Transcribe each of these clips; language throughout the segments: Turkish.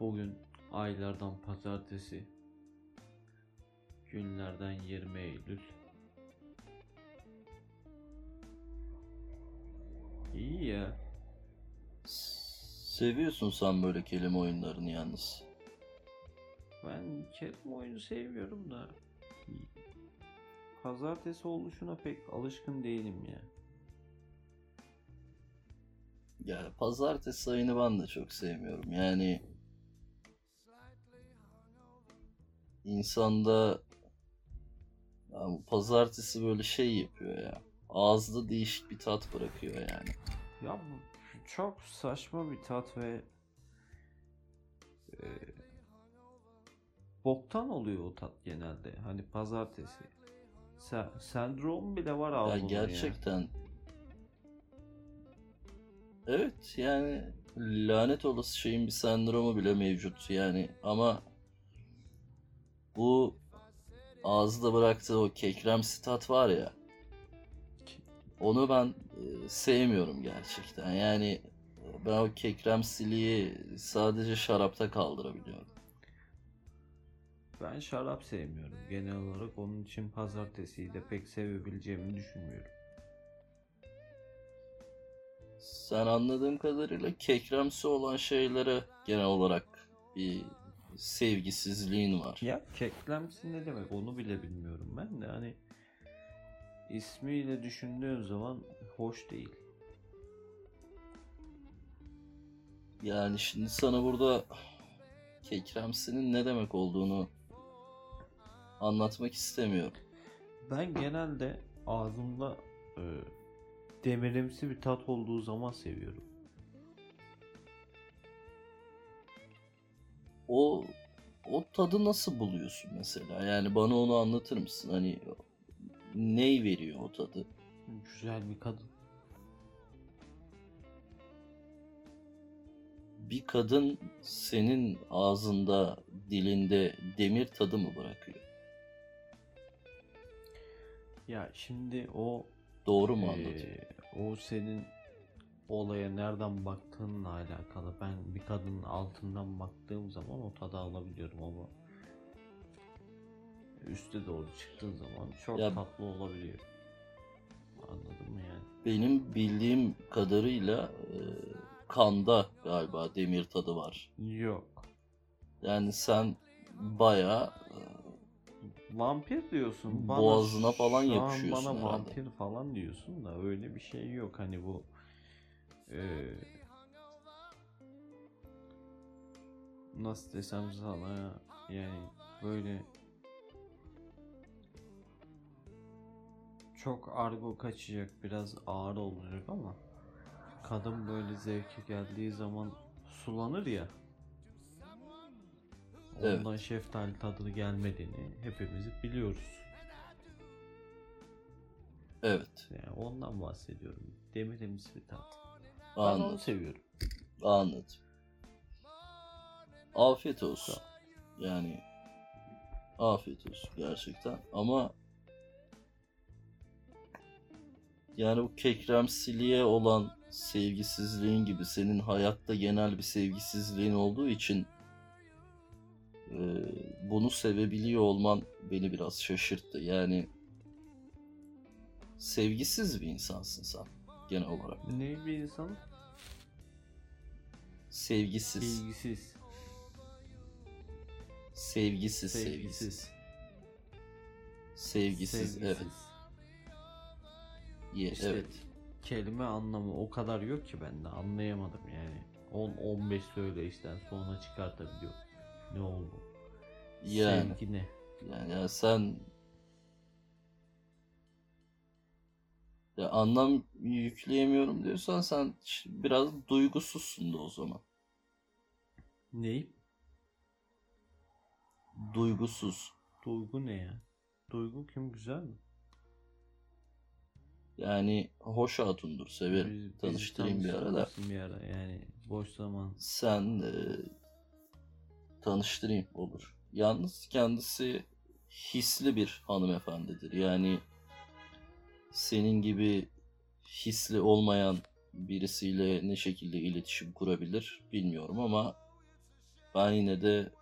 Bugün aylardan pazartesi. Günlerden 20 Eylül. İyi ya. Seviyorsun sen böyle kelime oyunlarını yalnız. Ben kelime oyunu seviyorum da pazartesi oluşuna pek alışkın değilim ya. Ya pazartesi ayını ben de çok sevmiyorum. Yani insanda ya bu pazartesi böyle şey yapıyor ya. Ağızda değişik bir tat bırakıyor yani. Ya bu çok saçma bir tat ve e, boktan oluyor o tat genelde. Hani pazartesi. Se- sendrom bile var Ya bunun ya. gerçekten Evet yani lanet olası şeyin bir sendromu bile mevcut yani ama bu ağızda bıraktığı o kekremsi tat var ya onu ben e, sevmiyorum gerçekten yani ben o kekremsiliği sadece şarapta kaldırabiliyorum. Ben şarap sevmiyorum. Genel olarak onun için pazartesiyi de pek sevebileceğimi düşünmüyorum. Sen anladığım kadarıyla kekremsi olan şeylere genel olarak bir sevgisizliğin var. Ya keklemsi ne demek onu bile bilmiyorum ben de hani ismiyle düşündüğün zaman hoş değil. Yani şimdi sana burada kekremsinin ne demek olduğunu anlatmak istemiyorum. Ben genelde ağzımda e, demirimsi bir tat olduğu zaman seviyorum. O o tadı nasıl buluyorsun mesela? Yani bana onu anlatır mısın? Hani ney veriyor o tadı? Güzel bir kadın. Bir kadın senin ağzında, dilinde demir tadı mı bırakıyor? Ya şimdi o Doğru mu e, anlatıyorum? o senin olaya nereden baktığınla alakalı. Ben bir kadının altından baktığım zaman o tadı alabiliyorum ama üste doğru çıktığın zaman çok Ya- tatlı olabiliyor. Anladın mı yani? Benim bildiğim kadarıyla e, kanda galiba demir tadı var. Yok. Yani sen bayağı e, Vampir diyorsun. Bana, Boğazına falan şu an yapışıyorsun bana herhalde. vampir falan diyorsun da öyle bir şey yok. Hani bu eee, nasıl desem sana yani böyle çok argo kaçacak biraz ağır olacak ama kadın böyle zevki geldiği zaman sulanır ya Evet. ondan şeftali tadı gelmediğini hepimiz biliyoruz. evet Yani ondan bahsediyorum. Demirimsi bir tat. Ben onu anladım. seviyorum. Anladım. Afiyet olsun. Yani afiyet olsun gerçekten ama yani bu kekremsiliğe olan sevgisizliğin gibi senin hayatta genel bir sevgisizliğin olduğu için e, bunu sevebiliyor olman beni biraz şaşırttı. Yani sevgisiz bir insansın sen genel olarak. Ne bir insan? Sevgisiz. Bilgisiz. Sevgisiz, sevgisiz. Sevgisiz. Sevgisiz, evet. Ye- İşte evet. kelime anlamı o kadar yok ki ben de anlayamadım yani. 10-15 söyleyişten sonra çıkartabiliyor. Ne oldu? Yani, Sevgi ne? yani ya sen ya anlam yükleyemiyorum diyorsan sen biraz duygusuzsun da o zaman. Ney? Duygusuz. Duygu ne ya? Duygu kim güzel mi? Yani hoş hatundur, severim. Biz- bizi Tanıştırayım bir tanıştırır ara da. mısın bir ara yani boş zaman. Sen e, tanıştırayım olur. Yalnız kendisi hisli bir hanımefendidir. Yani senin gibi hisli olmayan birisiyle ne şekilde iletişim kurabilir bilmiyorum ama ben yine de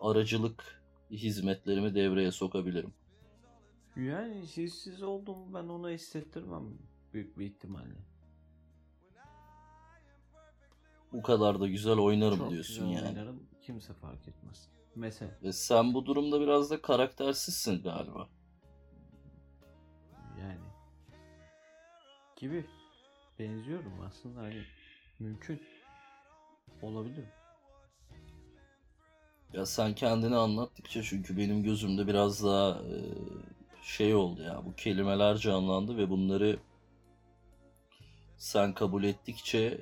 aracılık hizmetlerimi devreye sokabilirim. Yani sizsiz olduğumu ben ona hissettirmem büyük bir ihtimalle. Bu kadar da güzel oynarım Çok diyorsun güzel yani. oynarım. Kimse fark etmez. Mesela Ve sen bu durumda biraz da karaktersizsin galiba. yani gibi benziyorum aslında hani mümkün olabilir. Ya sen kendini anlattıkça çünkü benim gözümde biraz daha e, şey oldu ya bu kelimeler canlandı ve bunları sen kabul ettikçe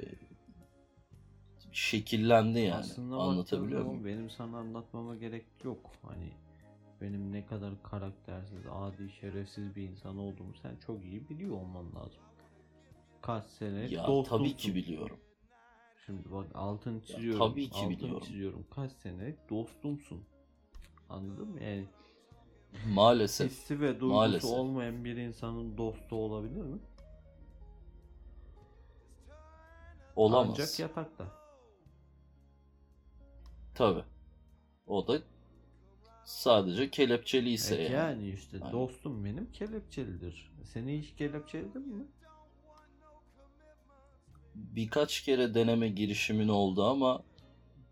şekillendi yani. Aslında Anlatabiliyor muyum? benim sana anlatmama gerek yok. Hani benim ne kadar karaktersiz, adi, şerefsiz bir insan olduğumu sen çok iyi biliyor olman lazım. Kaç sene Ya dostumsun. tabii ki biliyorum. Şimdi bak altın çiziyorum. tabii ki altın biliyorum. çiziyorum. Kaç sene dostumsun. Anladın mı? Yani Maalesef. hissi ve duygusu maalesef. olmayan bir insanın dostu olabilir mi? Olamaz. Ancak yatakta. Tabii. O da sadece kelepçeli ise Evet, yani. yani işte Aynen. dostum benim kelepçelidir. Seni hiç kelepçeledi mi? Birkaç kere deneme girişimin oldu ama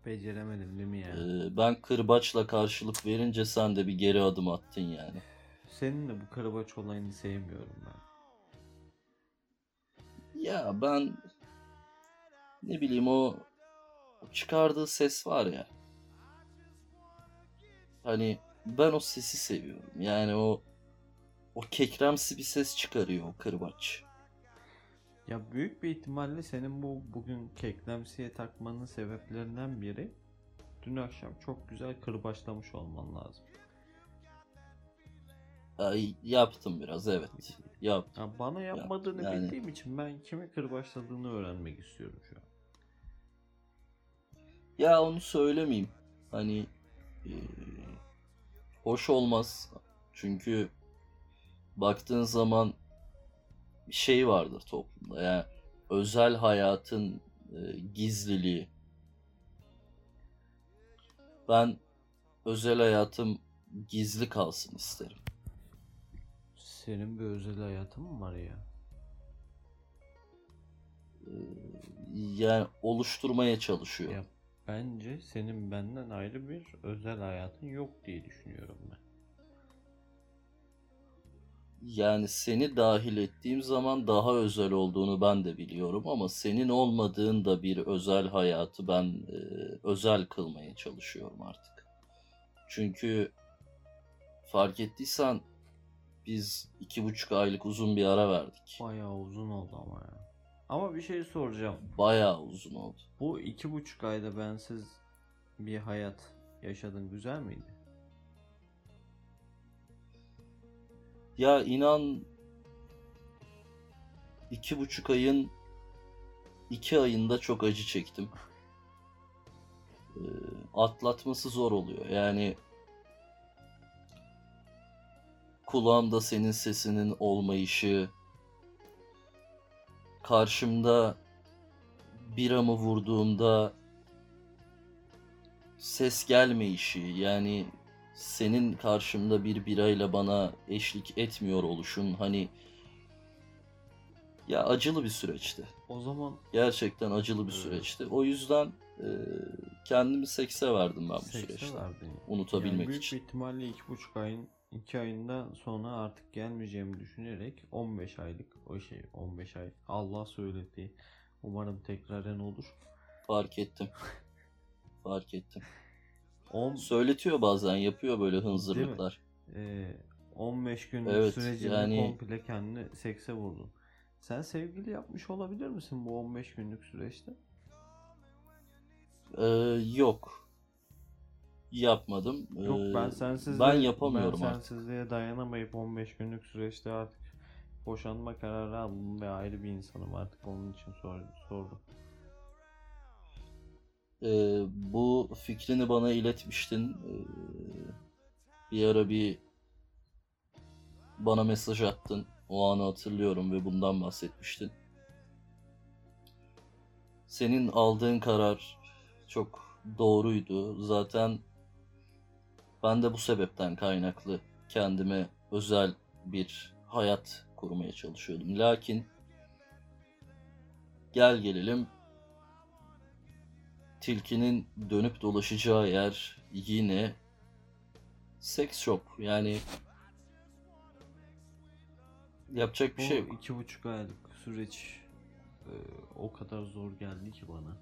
Beceremedim değil mi yani? e, ben kırbaçla karşılık verince sen de bir geri adım attın yani. Senin de bu karabaç olayını sevmiyorum ben. Ya ben ne bileyim o, o çıkardığı ses var ya. Hani ben o sesi seviyorum. Yani o o kekremsi bir ses çıkarıyor o kırbaç. Ya büyük bir ihtimalle senin bu bugün keklemsiye takmanın sebeplerinden biri dün akşam çok güzel kırbaçlamış olman lazım. Ay, yaptım biraz evet. Yaptım. Ya bana yapmadığını yani- bildiğim için ben kimi kırbaçladığını öğrenmek istiyorum şu an. Ya onu söylemeyeyim. Hani e, hoş olmaz. Çünkü baktığın zaman bir şey vardır toplumda. Yani özel hayatın e, gizliliği. Ben özel hayatım gizli kalsın isterim. Senin bir özel hayatın mı var ya? E, yani oluşturmaya çalışıyorum. Ya bence senin benden ayrı bir özel hayatın yok diye düşünüyorum ben. Yani seni dahil ettiğim zaman daha özel olduğunu ben de biliyorum ama senin olmadığın da bir özel hayatı ben e, özel kılmaya çalışıyorum artık. Çünkü fark ettiysen biz iki buçuk aylık uzun bir ara verdik. Bayağı uzun oldu ama ya. Ama bir şey soracağım. Bayağı uzun oldu. Bu iki buçuk ayda bensiz bir hayat yaşadın güzel miydi? Ya inan iki buçuk ayın iki ayında çok acı çektim. Ee, atlatması zor oluyor. Yani kulağımda senin sesinin olmayışı, karşımda biramı vurduğumda ses gelmeyişi yani senin karşımda bir birayla bana eşlik etmiyor oluşun hani ya acılı bir süreçti. O zaman Gerçekten acılı bir Evet. süreçti. O yüzden e, kendimi sekse verdim ben bu sekse süreçte. verdin. Unutabilmek Yani büyük için. bir ihtimalle iki buçuk ayın iki ayından sonra artık gelmeyeceğimi düşünerek 15 aylık o şey 15 ay Allah söyledi. Umarım tekraren olur. Fark ettim. Fark ettim. 10 Söyletiyor bazen yapıyor böyle hınzırlıklar. e, 15 günlük Evet, sürecinde yani- komple kendini sekse vurdun. Sen sevgili yapmış olabilir misin bu 15 günlük süreçte? Ee, yok. Yapmadım. Yok Ee, ben sensizliğe, ben yapamıyorum ben artık. sensizliğe dayanamayıp 15 günlük süreçte artık boşanma kararı aldım ve ayrı bir insanım artık onun için sor, sordum. Ee, bu fikrini bana iletmiştin. Ee, bir ara bir bana mesaj attın. O anı hatırlıyorum ve bundan bahsetmiştin. Senin aldığın karar çok doğruydu. Zaten ben de bu sebepten kaynaklı kendime özel bir hayat kurmaya çalışıyordum. Lakin gel gelelim tilkinin dönüp dolaşacağı yer yine seks shop. Yani yapacak bir Bu şey yok. iki buçuk aylık süreç e, o kadar zor geldi ki bana.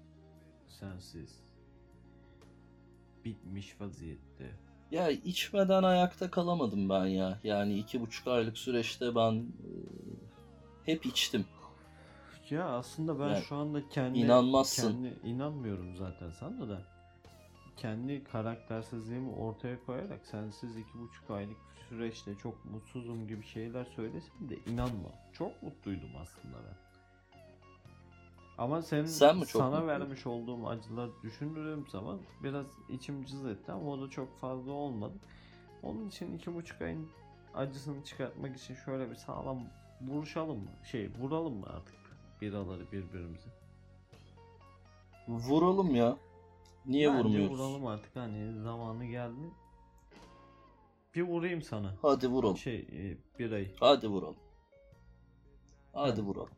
Sensiz. Bitmiş vaziyette. Ya içmeden ayakta kalamadım ben ya. Yani iki buçuk aylık süreçte ben e, hep içtim. Ya aslında ben Yani şu anda kendi inanmazsın. kendi inanmıyorum zaten sana da kendi karaktersizliğimi ortaya koyarak sensiz iki buçuk aylık süreçte çok mutsuzum gibi şeyler söylesin de inanma. Çok mutluydum aslında ben. Ama senin Sen mi çok sana mutluydun? vermiş olduğum acılar düşündüğüm zaman biraz içim cız etti ama o da çok fazla olmadı. Onun için iki buçuk ayın acısını çıkartmak için şöyle bir sağlam vuruşalım mı? Şey vuralım mı artık biraları birbirimize? Vuralım ya. Niye Bence vurmuyoruz? vuralım artık hani zamanı geldi. Bir vurayım sana. Hadi vuralım. Şey e, birayı. Hadi vuralım. Hadi Hadi. vuralım.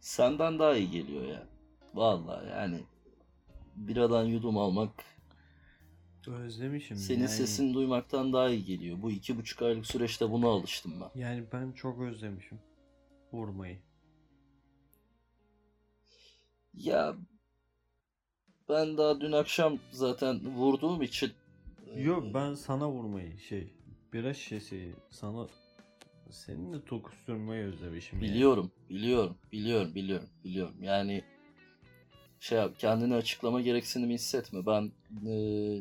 Senden daha iyi geliyor ya. Vallahi yani biradan yudum almak Özlemişim. senin yani, sesini duymaktan daha iyi geliyor. Bu iki buçuk aylık süreçte buna alıştım ben. Yani ben çok özlemişim. Vurmayı. Ya ben daha dün akşam zaten vurduğum için Yok e, ben sana vurmayı şey bira şişesi sana seninle tokuşturmayı özlemişim. yani. Biliyorum, biliyorum, biliyorum, biliyorum, biliyorum. Yani şey yap, kendini açıklama gereksinimi hissetme. Ben e,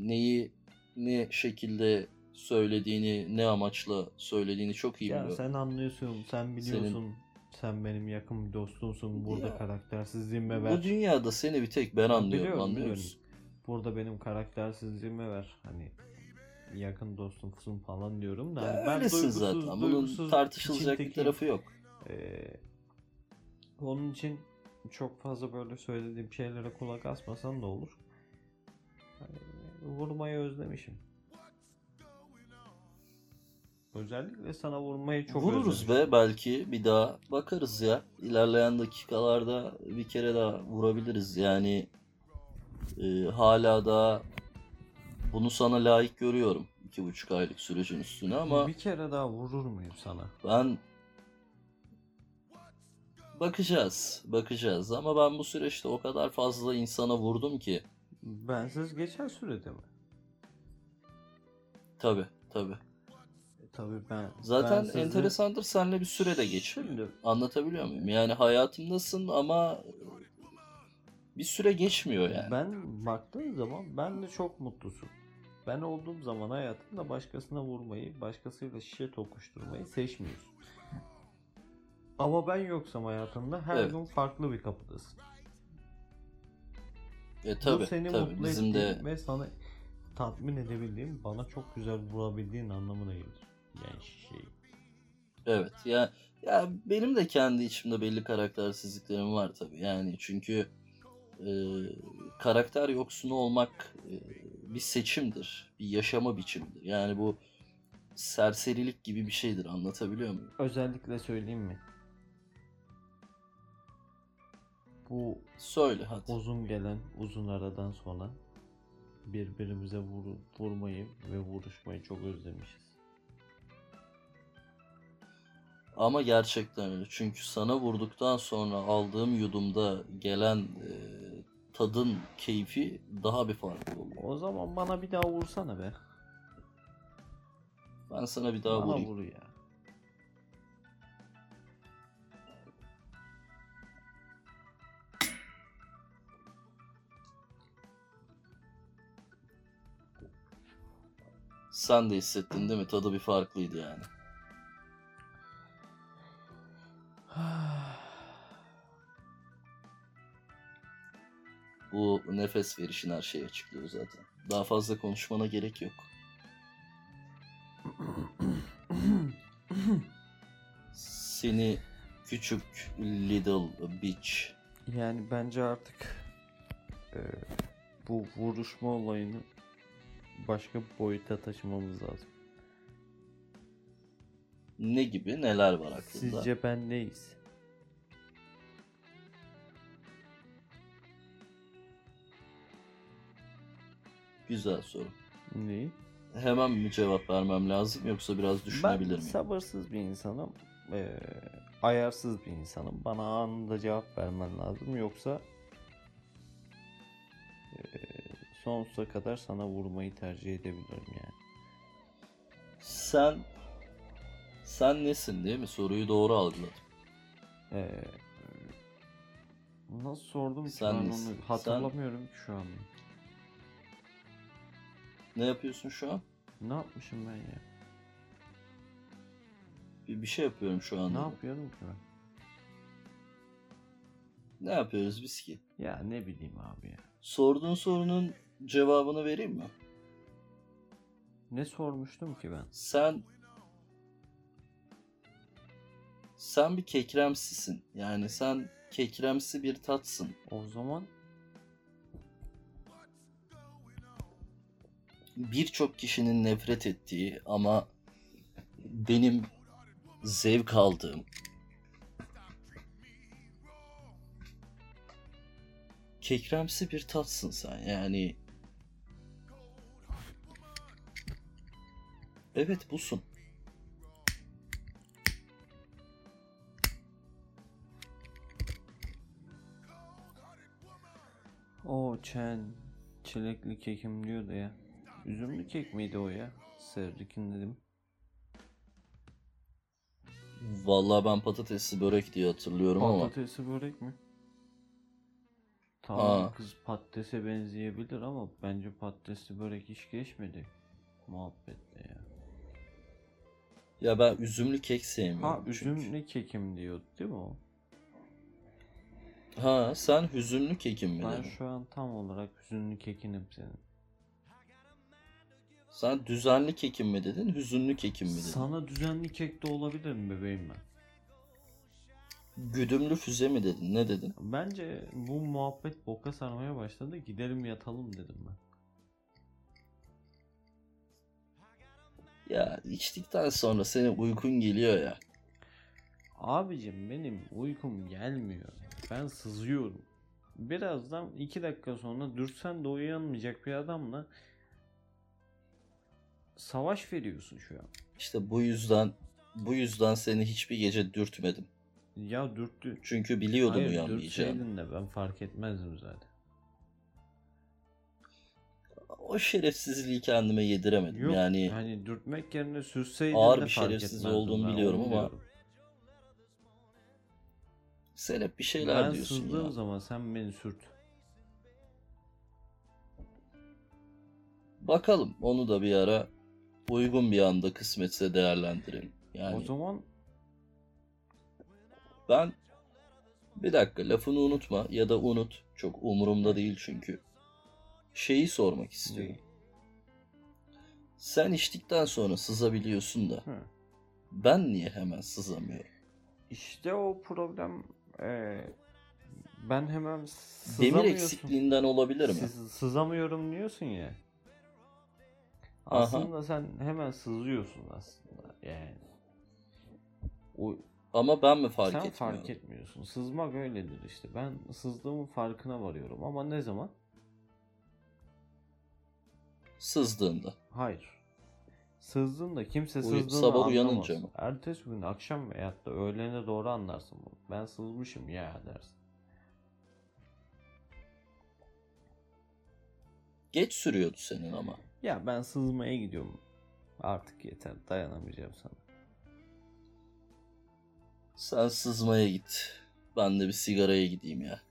neyi ne şekilde söylediğini, ne amaçla söylediğini çok iyi Ya biliyorum. sen anlıyorsun, sen biliyorsun. Sen benim yakın bir dostumsun. Burada Ya, karaktersizliğime Bu ver. dünyada seni bir tek ben anlıyorum, Biliyorum, anlıyor musun? Burada benim karaktersizliğime ver. Hani yakın dostumsun falan diyorum da. Ya hani ben öylesin zaten. Bunun tartışılacak bir tarafı yok. Ee, onun için çok fazla böyle söylediğim şeylere kulak asmasan da olur. Hani vurmayı özlemişim. Özellikle sana vurmayı çok Vururuz özlemişim. be belki bir daha bakarız ya. İlerleyen dakikalarda bir kere daha vurabiliriz. Yani e, hala da bunu sana layık görüyorum. iki buçuk aylık sürecin üstüne ama Bir kere daha vurur muyum sana? ben bakacağız, bakacağız. Ama ben bu süreçte o kadar fazla insana vurdum ki. Bensiz geçer sürede mi? Tabi, tabi. E, tabii ben. Zaten bensiz enteresandır seninle bir sürede geçmiyor. Şimdi Anlatabiliyor muyum? Yani hayatımdasın ama bir süre geçmiyor yani. Ben baktığın zaman ben de çok mutlusun. Ben olduğum zaman hayatında başkasına vurmayı, başkasıyla şişe tokuşturmayı seçmiyorsun. Ama ben yoksam hayatında her Evet. gün farklı bir kapıdasın. E tabi Bu seni tabi mutlu bizim de ve sana tatmin edebildiğim, bana çok güzel vurabildiğin anlamına gelir. Yani şey. evet ya ya benim de kendi içimde belli karaktersizliklerim var tabi yani çünkü e, karakter yoksunu olmak e, bir seçimdir bir yaşama biçimidir yani bu serserilik gibi bir şeydir anlatabiliyor muyum? Özellikle söyleyeyim mi? Bu Söyle hadi. uzun gelen uzun aradan sonra birbirimize vur, vurmayı ve vuruşmayı çok özlemişiz. Ama gerçekten öyle. Çünkü sana vurduktan sonra aldığım yudumda gelen e, tadın keyfi daha bir farklı oluyor. O zaman bana bir daha vursana be. Ben sana bir daha bana vurayım. vur ya. Sen de hissettin değil mi? Tadı bir farklıydı yani. Bu nefes verişin her şeyi açıklıyor zaten. Daha fazla konuşmana gerek yok. Seni küçük little bitch. Yani bence artık e, bu vuruşma olayını başka bir boyuta taşımamız lazım. Ne gibi neler var aklında? Sizce ben neyiz? Güzel soru. Neyi? Hemen mi cevap vermem lazım yoksa biraz düşünebilir ben miyim? sabırsız bir insanım. e, ayarsız bir insanım. Bana anında cevap vermen lazım. Yoksa sonsuza kadar sana vurmayı tercih edebilirim yani. Sen sen nesin değil mi? Soruyu doğru algıladım. E, nasıl sordum ki Sen ben nesin? onu Sen- hatırlamıyorum ki şu an. Ne yapıyorsun şu an? Ne yapmışım ben ya? Bir, bir şey yapıyorum şu an. Ne yapıyorum ki ben? Ne yapıyoruz biz ki? Ya ne bileyim abi ya. Sorduğun sorunun cevabını vereyim mi? Ne sormuştum ki ben? Sen sen bir kekremsisin. Yani sen kekremsi bir tatsın. O zaman Birçok kişinin nefret ettiği ama benim zevk aldığım kekremsi bir tatsın sen. Yani Evet busun. o çen çilekli kekim diyordu ya. Üzümlü kek miydi o ya? Sevrikin dedim. Vallahi ben patatesli börek diye hatırlıyorum ama Patatesi börek mi? Tamam Aa. kız patatese benzeyebilir ama bence patatesli börek hiç geçmedi. Muhabbetle ya. Ya ben üzümlü kek sevmiyorum. Ha çünkü. üzümlü kekim diyordu değil mi o? Ha sen hüzünlü kekim mi Ben dedin? şu an tam olarak hüzünlü kekinim senin. Sen düzenli kekim mi dedin? Hüzünlü kekim mi dedin? Sana düzenli kek de olabilir mi bebeğim ben? Güdümlü füze mi dedin? Ne dedin? Bence bu muhabbet boka sarmaya başladı. Gidelim yatalım dedim ben. Ya içtikten sonra senin uykun geliyor ya. Abicim benim uykum gelmiyor. Ben sızıyorum. Birazdan iki dakika sonra dürsen de uyanmayacak bir adamla savaş veriyorsun şu an. İşte bu yüzden bu yüzden seni hiçbir gece dürtmedim. Ya dürttü. Çünkü biliyordum Hayır uyanmayacağını. dürtseydin de ben fark etmezdim zaten. O şerefsizliği kendime yediremedim. Yok yani hani dürtmek yerine sürseydin Ağır bir şerefsiz olduğumu biliyorum ama diyorum. sen hep bir şeyler ben diyorsun sızdığım ya. zaman sen beni sürt. Bakalım onu da bir ara uygun bir anda kısmetse değerlendirelim. Yani O zaman Ben bir dakika lafını unutma ya da unut. Çok umurumda değil çünkü. Şeyi sormak istiyorum. Sen içtikten sonra sızabiliyorsun da Hı. ben niye hemen sızamıyorum? işte o problem eee, ben hemen Demir sızamıyorsun. eksikliğinden olabilir mi? Sız- sızamıyorum diyorsun ya. Aha. Aslında sen hemen sızıyorsun aslında yani. O, Ama ben mi fark sen etmiyorum? fark etmiyorsun. Sızmak öyledir işte. Ben sızdığımın farkına varıyorum ama ne zaman? Sızdığında. Hayır. Sızdığında kimse Uy- sızdığını sabah anlamaz. uyanınca mı? Ertesi gün akşam veyahut da öğlene doğru anlarsın bunu. Ben sızmışım ya dersin. Geç sürüyordu senin ama. Ya ben sızmaya gidiyorum. Artık yeter dayanamayacağım sana. Sen sızmaya git. Ben de bir sigaraya gideyim ya.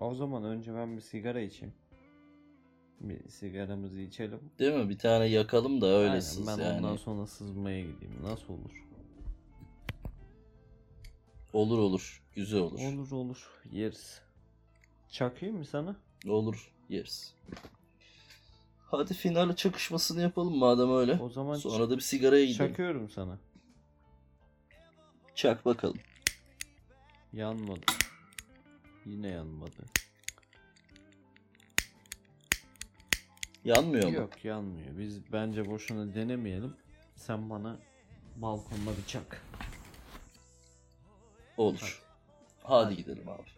O zaman önce ben bir sigara içeyim. Bir sigaramızı içelim. Değil mi? Bir tane yakalım da öyle Aynen, sız ben yani. ondan sonra sızmaya gideyim. Nasıl olur? Olur olur. Güzel olur. Olur olur. Yeriz. Çakayım mı sana? Olur. Yeriz. Hadi finale çakışmasını yapalım madem öyle. O zaman Sonra da bir sigaraya gidelim. çakıyorum sana. Çak bakalım. Yanmadı. Yine yanmadı. Yanmıyor mu? Yok yanmıyor. Biz bence boşuna denemeyelim. Sen bana balkonda bir çak. Olur. Hadi gidelim abi.